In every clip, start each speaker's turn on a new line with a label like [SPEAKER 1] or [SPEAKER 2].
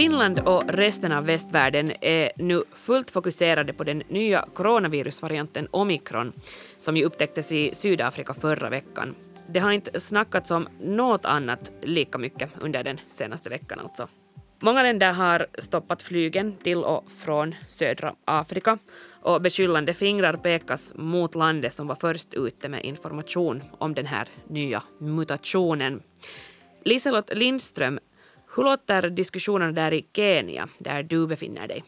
[SPEAKER 1] Finland och resten av västvärlden är nu fullt fokuserade på den nya coronavirusvarianten omikron som ju upptäcktes i Sydafrika förra veckan. Det har inte snackats om något annat lika mycket under den senaste veckan alltså. Många länder har stoppat flygen till och från södra Afrika och beskyllande fingrar pekas mot landet som var först ute med information om den här nya mutationen. Liselott Lindström, hur låter diskussionerna där i Kenya, där du befinner dig?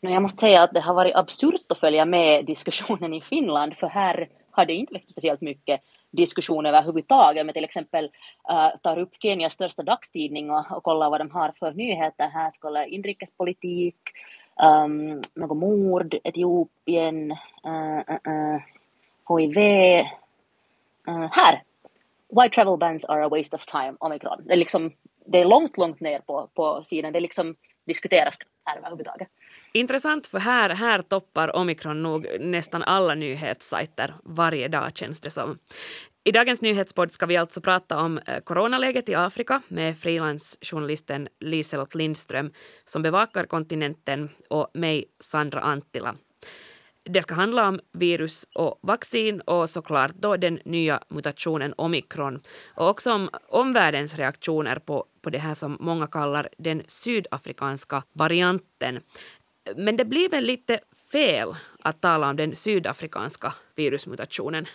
[SPEAKER 2] Jag måste säga att det har varit absurt att följa med diskussionen i Finland, för här har det inte väckt speciellt mycket diskussion överhuvudtaget, men till exempel uh, tar upp Kenias största dagstidning och, och kollar vad de har för nyheter. Här skulle inrikespolitik, um, något mord, Etiopien, äh, äh, uh, uh, uh, HIV. här! Why travel bans are a waste of time, omikron. Det är, liksom, det är långt, långt ner på, på sidan. Det liksom diskuteras här överhuvudtaget.
[SPEAKER 1] Intressant, för här, här toppar omikron nog nästan alla nyhetssajter varje dag känns det som. I dagens nyhetspodd ska vi alltså prata om eh, coronaläget i Afrika med frilansjournalisten Liselott Lindström som bevakar kontinenten och mig, Sandra Anttila. Det ska handla om virus och vaccin och såklart då den nya mutationen omikron och också om omvärldens reaktioner på, på det här som många kallar den sydafrikanska varianten. Men det blir väl lite fel att tala om den sydafrikanska virusmutationen?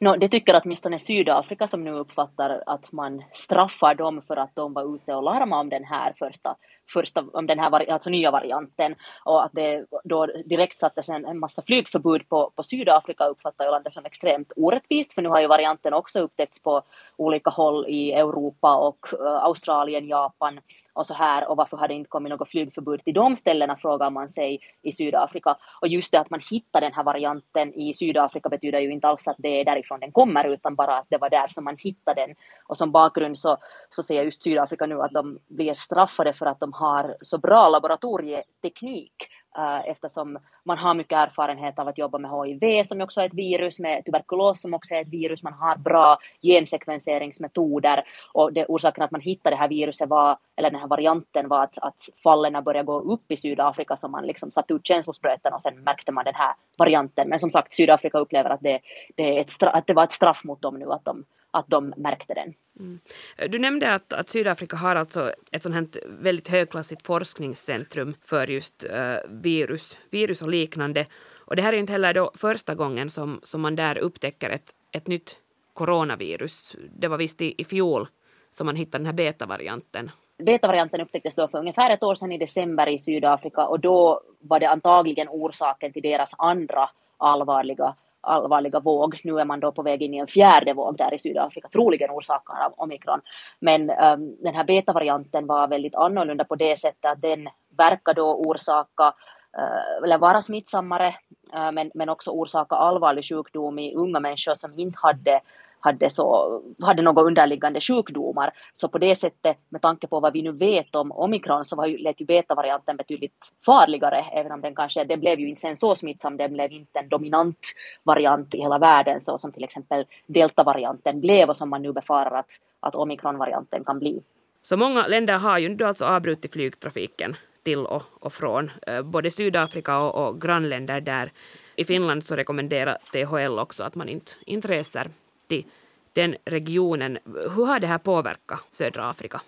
[SPEAKER 2] No, det tycker åtminstone Sydafrika som nu uppfattar att man straffar dem för att de var ute och larmade om den här första, första om den här alltså nya varianten och att det då direkt sattes en, en massa flygförbud på, på Sydafrika uppfattar ju landet som extremt orättvist för nu har ju varianten också upptäckts på olika håll i Europa och uh, Australien, Japan och så här och varför har det inte kommit något flygförbud till de ställena frågar man sig i Sydafrika. Och just det att man hittar den här varianten i Sydafrika betyder ju inte alls att det är därifrån den kommer utan bara att det var där som man hittade den. Och som bakgrund så, så säger just Sydafrika nu att de blir straffade för att de har så bra laboratorieteknik eh, eftersom man har mycket erfarenhet av att jobba med HIV som också är ett virus, med tuberkulos som också är ett virus, man har bra gensekvenseringsmetoder och det, orsaken att man hittade det här viruset var, eller den här varianten var att, att fallen började gå upp i Sydafrika så man liksom satte ut känslospröten och sen märkte man den här varianten. Men som sagt, Sydafrika upplever att det, det, är ett att det var ett straff mot dem nu att de att de märkte den. Mm.
[SPEAKER 1] Du nämnde att, att Sydafrika har alltså ett sånt här väldigt högklassigt forskningscentrum för just uh, virus, virus och liknande. Och det här är inte heller då första gången som, som man där upptäcker ett, ett nytt coronavirus. Det var visst i, i fjol som man hittade den här betavarianten.
[SPEAKER 2] Betavarianten upptäcktes då för ungefär ett år sedan i december i Sydafrika och då var det antagligen orsaken till deras andra allvarliga allvarliga våg. Nu är man då på väg in i en fjärde våg där i Sydafrika, troligen orsakad av omikron. Men um, den här betavarianten var väldigt annorlunda på det sättet att den verkar då orsaka uh, eller vara smittsammare uh, men, men också orsaka allvarlig sjukdom i unga människor som inte hade hade, så, hade några underliggande sjukdomar. Så på det sättet, med tanke på vad vi nu vet om omikron, så var ju, lät ju betavarianten betydligt farligare, även om den kanske, den blev ju inte sen så smittsam, den blev inte en dominant variant i hela världen, så som till exempel deltavarianten blev och som man nu befarar att, att omikronvarianten kan bli.
[SPEAKER 1] Så många länder har ju nu alltså avbrutit flygtrafiken till och, och från eh, både Sydafrika och, och grannländer där. I Finland så rekommenderar THL också att man inte, inte reser till den regionen. Hur har det här påverkat södra Afrika?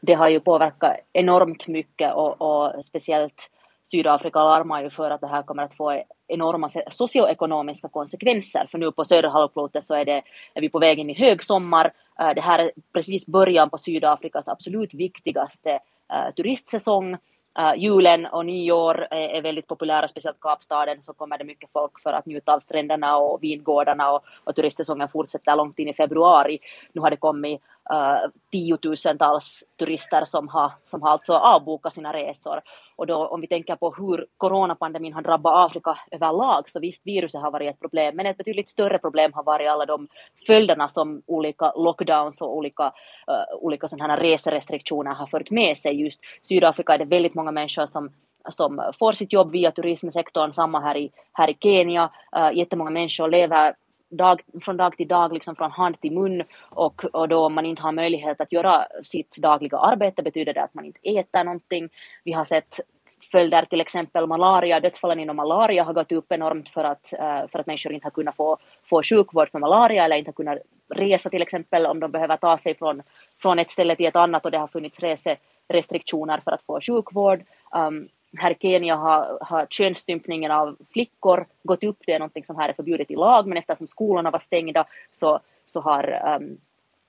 [SPEAKER 2] Det har ju påverkat enormt mycket och, och speciellt Sydafrika larmar ju för att det här kommer att få enorma socioekonomiska konsekvenser. För nu på södra halvklotet så är, det, är vi på väg in i högsommar. Eh, det här är precis början på Sydafrikas absolut viktigaste eh, turistsäsong. Uh, julen och nyår är, är, väldigt populära, speciellt Kapstaden så kommer det mycket folk för att njuta av stränderna och vingårdarna och, och turistsäsongen fortsätter långt in i februari. Nu har det kommit uh, tiotusentals turister som har, som har alltså avbokat sina resor. Och då om vi tänker på hur coronapandemin har drabbat Afrika överlag så visst viruset har varit ett problem men ett betydligt större problem har varit alla de följderna som olika lockdowns och olika, uh, olika sådana reserestriktioner har fört med sig. Just Sydafrika är det väldigt många människor som som får sitt jobb via turismsektorn, samma här i, här i Kenya. Uh, jättemånga människor lever dag, från dag till dag, liksom från hand till mun och, och då om man inte har möjlighet att göra sitt dagliga arbete betyder det att man inte äter någonting. Vi har sett följder, till exempel malaria, dödsfallen inom malaria har gått upp enormt för att, eh, för att människor inte har kunnat få, få sjukvård för malaria eller inte har kunnat resa till exempel om de behöver ta sig från, från ett ställe till ett annat och det har funnits reserestriktioner för att få sjukvård. Um, här i Kenya har, har könsstympningen av flickor gått upp, det är något som här är förbjudet i lag, men eftersom skolorna var stängda så, så har um,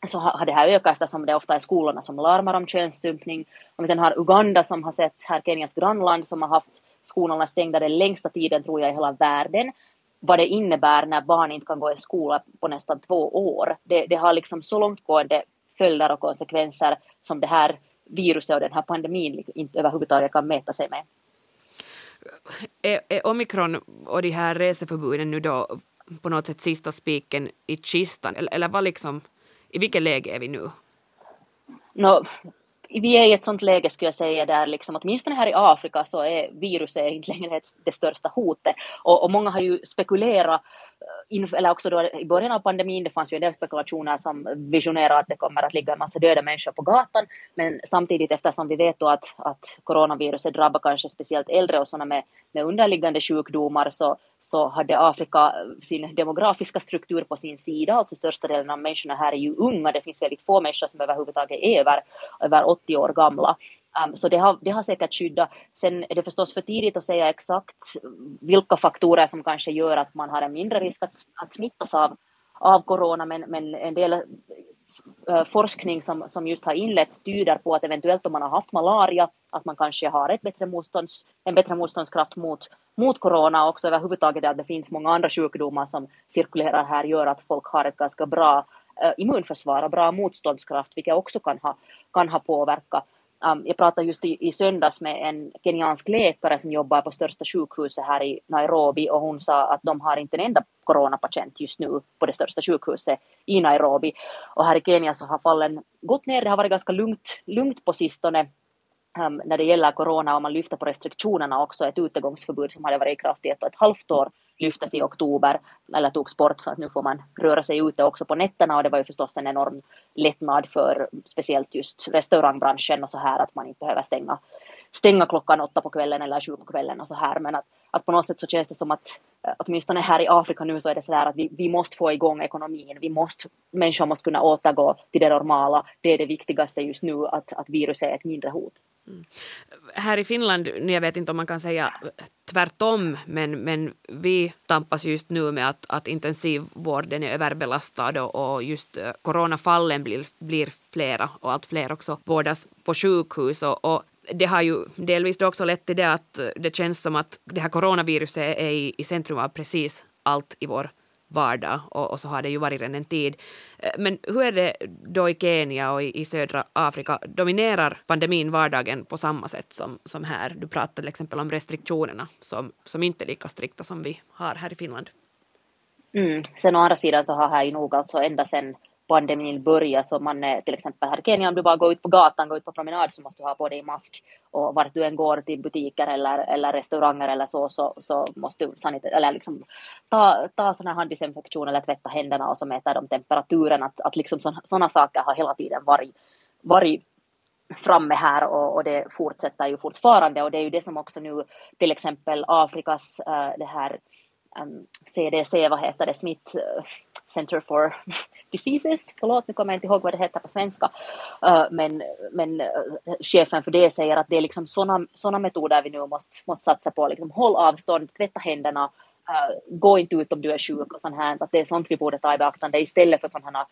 [SPEAKER 2] så har det här ökat eftersom det ofta är skolorna som larmar om könsstympning. Och vi sen har Uganda som har sett, här Kenyas grannland, som har haft skolorna stängda den längsta tiden tror jag i hela världen. Vad det innebär när barn inte kan gå i skola på nästan två år. Det, det har liksom så långtgående följder och konsekvenser som det här viruset och den här pandemin inte överhuvudtaget kan mäta sig med.
[SPEAKER 1] Är, är omikron och de här reseförbuden nu då på något sätt sista spiken i kistan eller, eller vad liksom i vilket läge är vi nu?
[SPEAKER 2] No, vi är i ett sånt läge skulle jag säga där liksom åtminstone här i Afrika så är viruset inte längre det största hotet och, och många har ju spekulerat eller också då i början av pandemin, det fanns ju en del spekulationer som visionerar att det kommer att ligga en massa döda människor på gatan, men samtidigt eftersom vi vet då att, att coronaviruset drabbar kanske speciellt äldre och sådana med, med underliggande sjukdomar så, så hade Afrika eh, sin demografiska struktur på sin sida, alltså största delen av människorna här är ju unga, det finns väldigt få människor som överhuvudtaget är över, över 80 år gamla. Um, så det har, det har säkert skyddat. Sen är det förstås för tidigt att säga exakt vilka faktorer som kanske gör att man har en mindre risk att, att smittas av, av corona, men, men en del eh, forskning som, som just har inletts tyder på att eventuellt om man har haft malaria, att man kanske har ett bättre motstånds, en bättre motståndskraft mot, mot corona och också överhuvudtaget att det finns många andra sjukdomar som cirkulerar här gör att folk har ett ganska bra eh, immunförsvar och bra motståndskraft, vilket också kan ha, kan ha påverkat. Um, jag pratade just i, i söndags med en kenyansk läkare som jobbar på största sjukhuset här i Nairobi och hon sa att de har inte en enda coronapatient just nu på det största sjukhuset i Nairobi. Och här i Kenya så har fallen gått ner, det har varit ganska lugnt, lugnt på sistone um, när det gäller corona och man lyfter på restriktionerna också, ett utegångsförbud som hade varit i kraft i ett och ett halvt år lyftes i oktober, eller togs bort så att nu får man röra sig ute också på nätterna. Och det var ju förstås en enorm lättnad för speciellt just restaurangbranschen och så här att man inte behöver stänga, stänga klockan åtta på kvällen eller sju på kvällen och så här. Men att, att på något sätt så känns det som att eh, åtminstone här i Afrika nu så är det så där att vi, vi måste få igång ekonomin, vi måste, människor måste kunna återgå till det normala, det är det viktigaste just nu att, att viruset är ett mindre hot. Mm.
[SPEAKER 1] Här i Finland, jag vet inte om man kan säga tvärtom, men, men vi tampas just nu med att, att intensivvården är överbelastad och, och just eh, coronafallen blir, blir flera och allt fler också vårdas på sjukhus. Och, och det har ju delvis också lett till det att det känns som att det här coronaviruset är i, i centrum av precis allt i vår vardag och, och, så har det ju varit redan en tid. Eh, men hur är det då i Kenya och i, i södra Afrika? Dominerar pandemin vardagen på samma sätt som, som här? Du pratade till exempel om restriktionerna som, som inte är lika strikta som vi har här i Finland.
[SPEAKER 2] Mm. Sen å andra sidan så har här ju nog alltså ända sedan pandemin börjar så man är till exempel här i Kenya om du bara går ut på gatan, går ut på promenad så måste du ha på dig mask. Och vart du än går till butiker eller, eller restauranger eller så, så, så måste du sanit eller liksom ta, ta sån här handdesinfektion eller tvätta händerna och så mäta de temperaturen. Att, att liksom sådana saker har hela tiden varit, varit framme här och, och, det fortsätter ju fortfarande. Och det är ju det som också nu till exempel Afrikas äh, det här um, CDC, vad heter det, Smith eh, Center for Diseases, förlåt nu kommer jag inte ihåg vad det heter på svenska, uh, men, men uh, chefen för det säger att det är liksom sådana såna metoder vi nu måste, måste satsa på, liksom håll avstånd, tvätta händerna, Uh, gå inte ut om du är sjuk och sånt här, att det är sånt vi borde ta i beaktande istället för sådana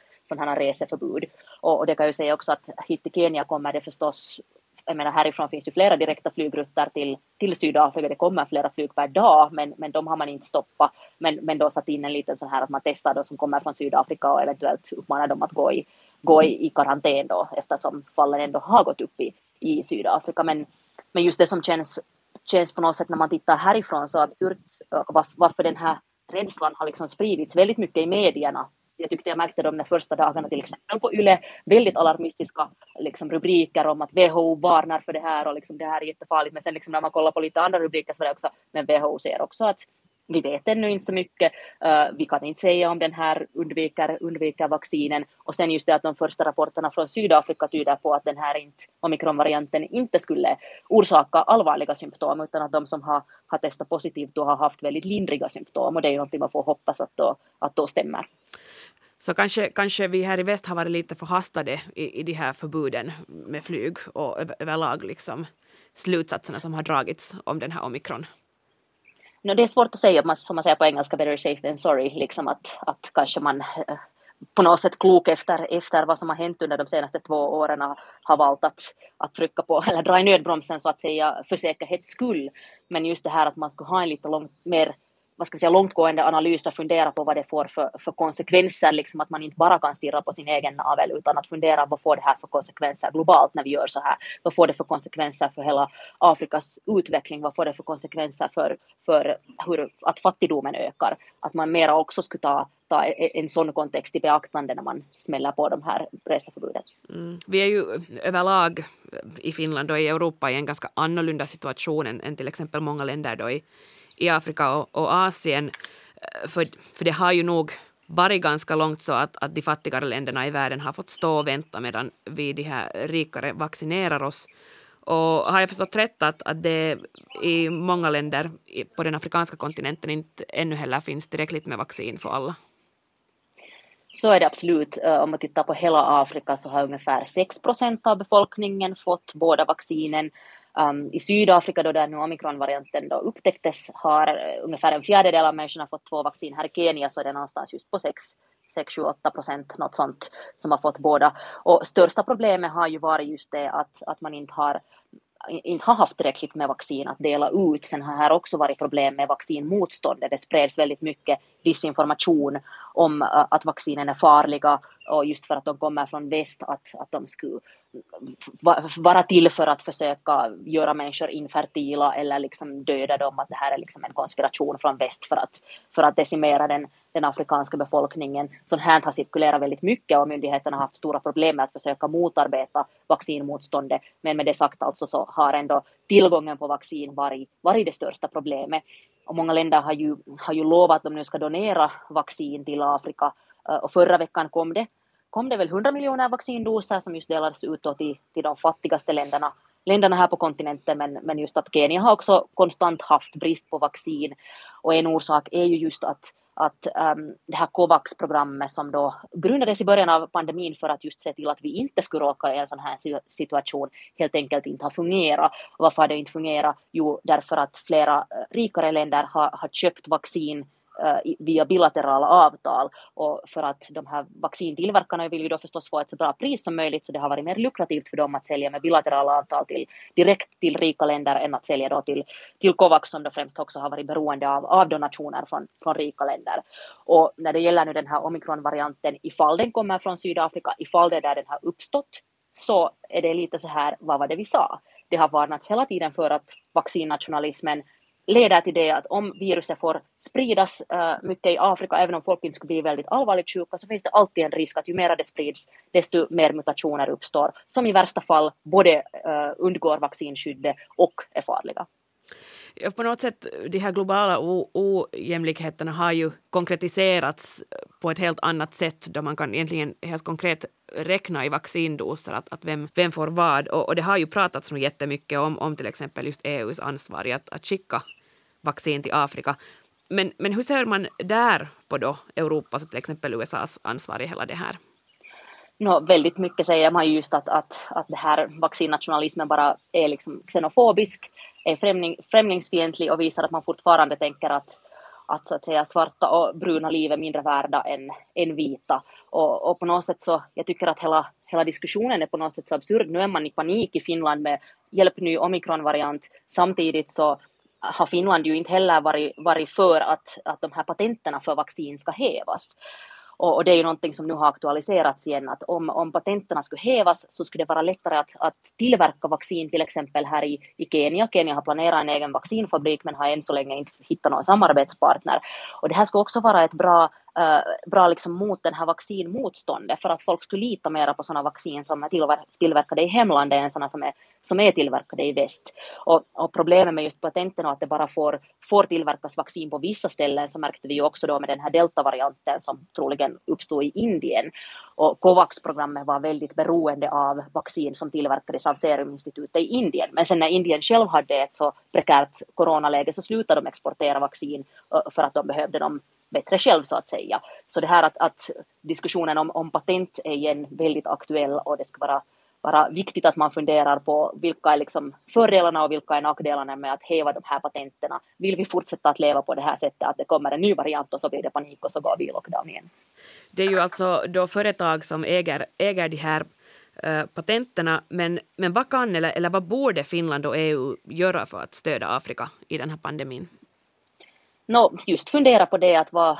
[SPEAKER 2] här, reseförbud. Och, och det kan ju säga också att hit till Kenya kommer det förstås jag menar härifrån finns ju flera direkta flygrutter till, till Sydafrika, det kommer flera flyg per dag, men, men de har man inte stoppat, men, men då satt in en liten sån här att man testar de som kommer från Sydafrika och eventuellt uppmanar dem att gå i, gå i, i karantän då, eftersom fallen ändå har gått upp i, i Sydafrika. Men, men just det som känns, känns på något sätt när man tittar härifrån så absurt, varför, varför den här rädslan har liksom spridits väldigt mycket i medierna jag tyckte jag märkte de första dagarna till exempel på YLE väldigt alarmistiska liksom, rubriker om att WHO varnar för det här och liksom, det här är jättefarligt. Men sen liksom, när man kollar på lite andra rubriker så var det också men WHO ser också att vi vet ännu inte så mycket. Uh, vi kan inte säga om den här undviker, undviker vaccinen. Och sen just det att de första rapporterna från Sydafrika tyder på att den här inte, omikronvarianten inte skulle orsaka allvarliga symptom, utan att de som har, har testat positivt då har haft väldigt lindriga symptom. Och det är ju någonting man får hoppas att då, att då stämmer.
[SPEAKER 1] Så kanske, kanske vi här i väst har varit lite förhastade i, i de här förbuden med flyg och överlag liksom slutsatserna som har dragits om den här omikron.
[SPEAKER 2] No, det är svårt att säga, som man säger på engelska, better safe than sorry, liksom att, att kanske man eh, på något sätt klok efter, efter vad som har hänt under de senaste två åren har valt att, att trycka på, eller dra i nödbromsen så att säga för säkerhets skull. Men just det här att man skulle ha en lite långt mer vad ska vi säga, långtgående analys och fundera på vad det får för, för konsekvenser, liksom att man inte bara kan stirra på sin egen navel utan att fundera vad får det här för konsekvenser globalt när vi gör så här? Vad får det för konsekvenser för hela Afrikas utveckling? Vad får det för konsekvenser för, för hur, att fattigdomen ökar? Att man mera också skulle ta, ta e, e, en sån kontext i beaktande när man smäller på de här reseförbuden.
[SPEAKER 1] Mm. Vi är ju överlag i Finland och i Europa i en ganska annorlunda situation än, än till exempel många länder då i i Afrika och, och Asien. Eh, för, för det har ju nog varit ganska långt så att, att de fattigare länderna i världen har fått stå och vänta medan vi de här rikare vaccinerar oss. Och har jag förstått rätt att, att det i många länder på den afrikanska kontinenten inte ännu heller finns tillräckligt med vaccin för alla?
[SPEAKER 2] Så är det absolut. Eh, om man tittar på hela Afrika så har ungefär 6 procent av befolkningen fått båda vaccinen. Um, I Sydafrika då där nu omikronvarianten då upptäcktes har eh, ungefär en fjärdedel av människorna fått två vaccin. Här i Kenya så är det någonstans just på 6 6-8 procent, något sånt, som har fått båda. Och största problemet har ju varit just det att, att man inte har inte har haft tillräckligt med vaccin att dela ut. Sen har här också varit problem med vaccinmotståndet. Det spreds väldigt mycket disinformation om att vaccinen är farliga och just för att de kommer från väst att, att de skulle vara till för att försöka göra människor infertila eller liksom döda dem, att det här är liksom en konspiration från väst för att, för att decimera den, den afrikanska befolkningen. Sånt här har cirkulerat väldigt mycket och myndigheterna har haft stora problem med att försöka motarbeta vaccinmotståndet. Men med det sagt alltså så har ändå tillgången på vaccin varit, varit det största problemet. Och många länder har ju, har ju lovat att de nu ska donera vaccin till Afrika eh, och förra veckan kom det kom det väl 100 miljoner vaccindoser som just delades ut till, till de fattigaste länderna, länderna här på kontinenten, men, men just att Kenya har också konstant haft brist på vaccin. Och en orsak är ju just att, att um, det här COVAX-programmet som då grundades i början av pandemin för att just se till att vi inte skulle råka i en sån här situation helt enkelt inte har fungerat. Och varför har det inte fungerat? Jo, därför att flera eh, rikare länder har, har köpt vaccin Eh, via bilaterala avtal och för att de här vaccintillverkarna vill ju då förstås få ett så bra pris som möjligt så det har varit mer lukrativt för dem att sälja med bilaterala avtal till, direkt till rika länder än att sälja då till, till Covax som då främst också har varit beroende av, av donationer från, från rika länder. Och när det gäller nu den här omikronvarianten, ifall den kommer från Sydafrika, ifall det är där den har uppstått, så är det lite så här, vad var det vi sa? Det har varnats hela tiden för att vaccinnationalismen leder till det att om viruset får spridas äh, mycket i Afrika, även om folk inte skulle bli väldigt allvarligt sjuka, så finns det alltid en risk att ju mer det sprids, desto mer mutationer uppstår, som i värsta fall både äh, undgår vaccinskyddet och är farliga.
[SPEAKER 1] På något sätt, eh, de här globala ojämlikheterna har ju konkretiserats eh, på ett helt annat sätt då man kan egentligen helt konkret räkna i vaccindoser att, att vem, vem får vad. Och, och det har ju pratats nu jättemycket om, om till exempel just EUs ansvar i att, att skicka vaccin till Afrika. Men, men hur ser man där på då Europas och till exempel USAs ansvar i hela det här?
[SPEAKER 2] No, väldigt mycket säger man just att, att, att det här vaccinnationalismen bara är liksom xenofobisk, är främling, främlingsfientlig och visar att man fortfarande tänker att, att, så att säga, svarta och bruna liv är mindre värda än, än vita. Och, och på något sätt så, jag tycker att hela, hela diskussionen är på något sätt så absurd. Nu är man i panik i Finland med hjälp ny omikronvariant. Samtidigt så har Finland ju inte heller varit, varit för att, att de här patenterna för vaccin ska hävas. Och, och, det är ju någonting som nu har aktualiserats igen, att om, om patenterna skulle hävas så skulle det vara lättare att, att tillverka vaccin till exempel här i, i Kenya. Kenya har planerat en egen vaccinfabrik men har än så länge inte hittat någon samarbetspartner. Och det här skulle också vara ett bra uh, bra liksom mot den här vaccinmotståndet för att folk skulle lita mer på sådana vaccin som är tillverkade i hemlandet än sådana som är, som är tillverkade i väst. Och, och problemet med just patenten och att det bara får, får tillverkas vaccin på vissa ställen så märkte vi ju också då med den här deltavarianten som troligen uppstod i Indien. Och COVAX-programmet var väldigt beroende av vaccin som tillverkades av Seruminstitutet i Indien. Men sen när Indien själv hade ett så prekärt coronaläge så slutade de exportera vaccin för att de behövde dem bättre själv så att säga. Så det här att, att diskussionen om, om patent är igen väldigt aktuell och det ska vara vara viktigt att man funderar på vilka är liksom fördelarna och vilka är nackdelarna med att häva de här patenterna. Vill vi fortsätta att leva på det här sättet att det kommer en ny variant och så blir det panik och så går vi i lockdown igen?
[SPEAKER 1] Det är ju alltså då företag som äger, äger de här uh, patenterna, men, men vad kan eller, eller vad borde Finland och EU göra för att stödja Afrika i den här pandemin?
[SPEAKER 2] No, just fundera på det att vara,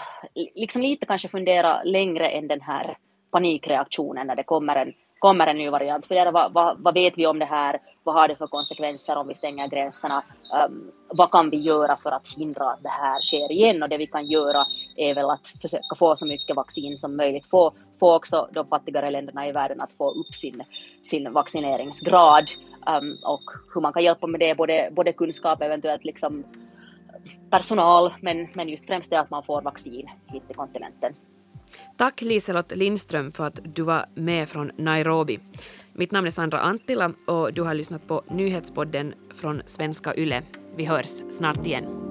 [SPEAKER 2] liksom lite kanske fundera längre än den här panikreaktionen när det kommer en, kommer en ny variant. Fundera vad, vad, vad vet vi om det här? Vad har det för konsekvenser om vi stänger gränserna? Um, vad kan vi göra för att hindra att det här sker igen? Och det vi kan göra är väl att försöka få så mycket vaccin som möjligt. Få, få också de fattigare länderna i världen att få upp sin, sin vaccineringsgrad um, och hur man kan hjälpa med det, både, både kunskap, eventuellt liksom personal, men, men just främst det att man får vaccin hit till kontinenten.
[SPEAKER 1] Tack Liselott Lindström för att du var med från Nairobi. Mitt namn är Sandra Antila och du har lyssnat på nyhetspodden från Svenska Yle. Vi hörs snart igen.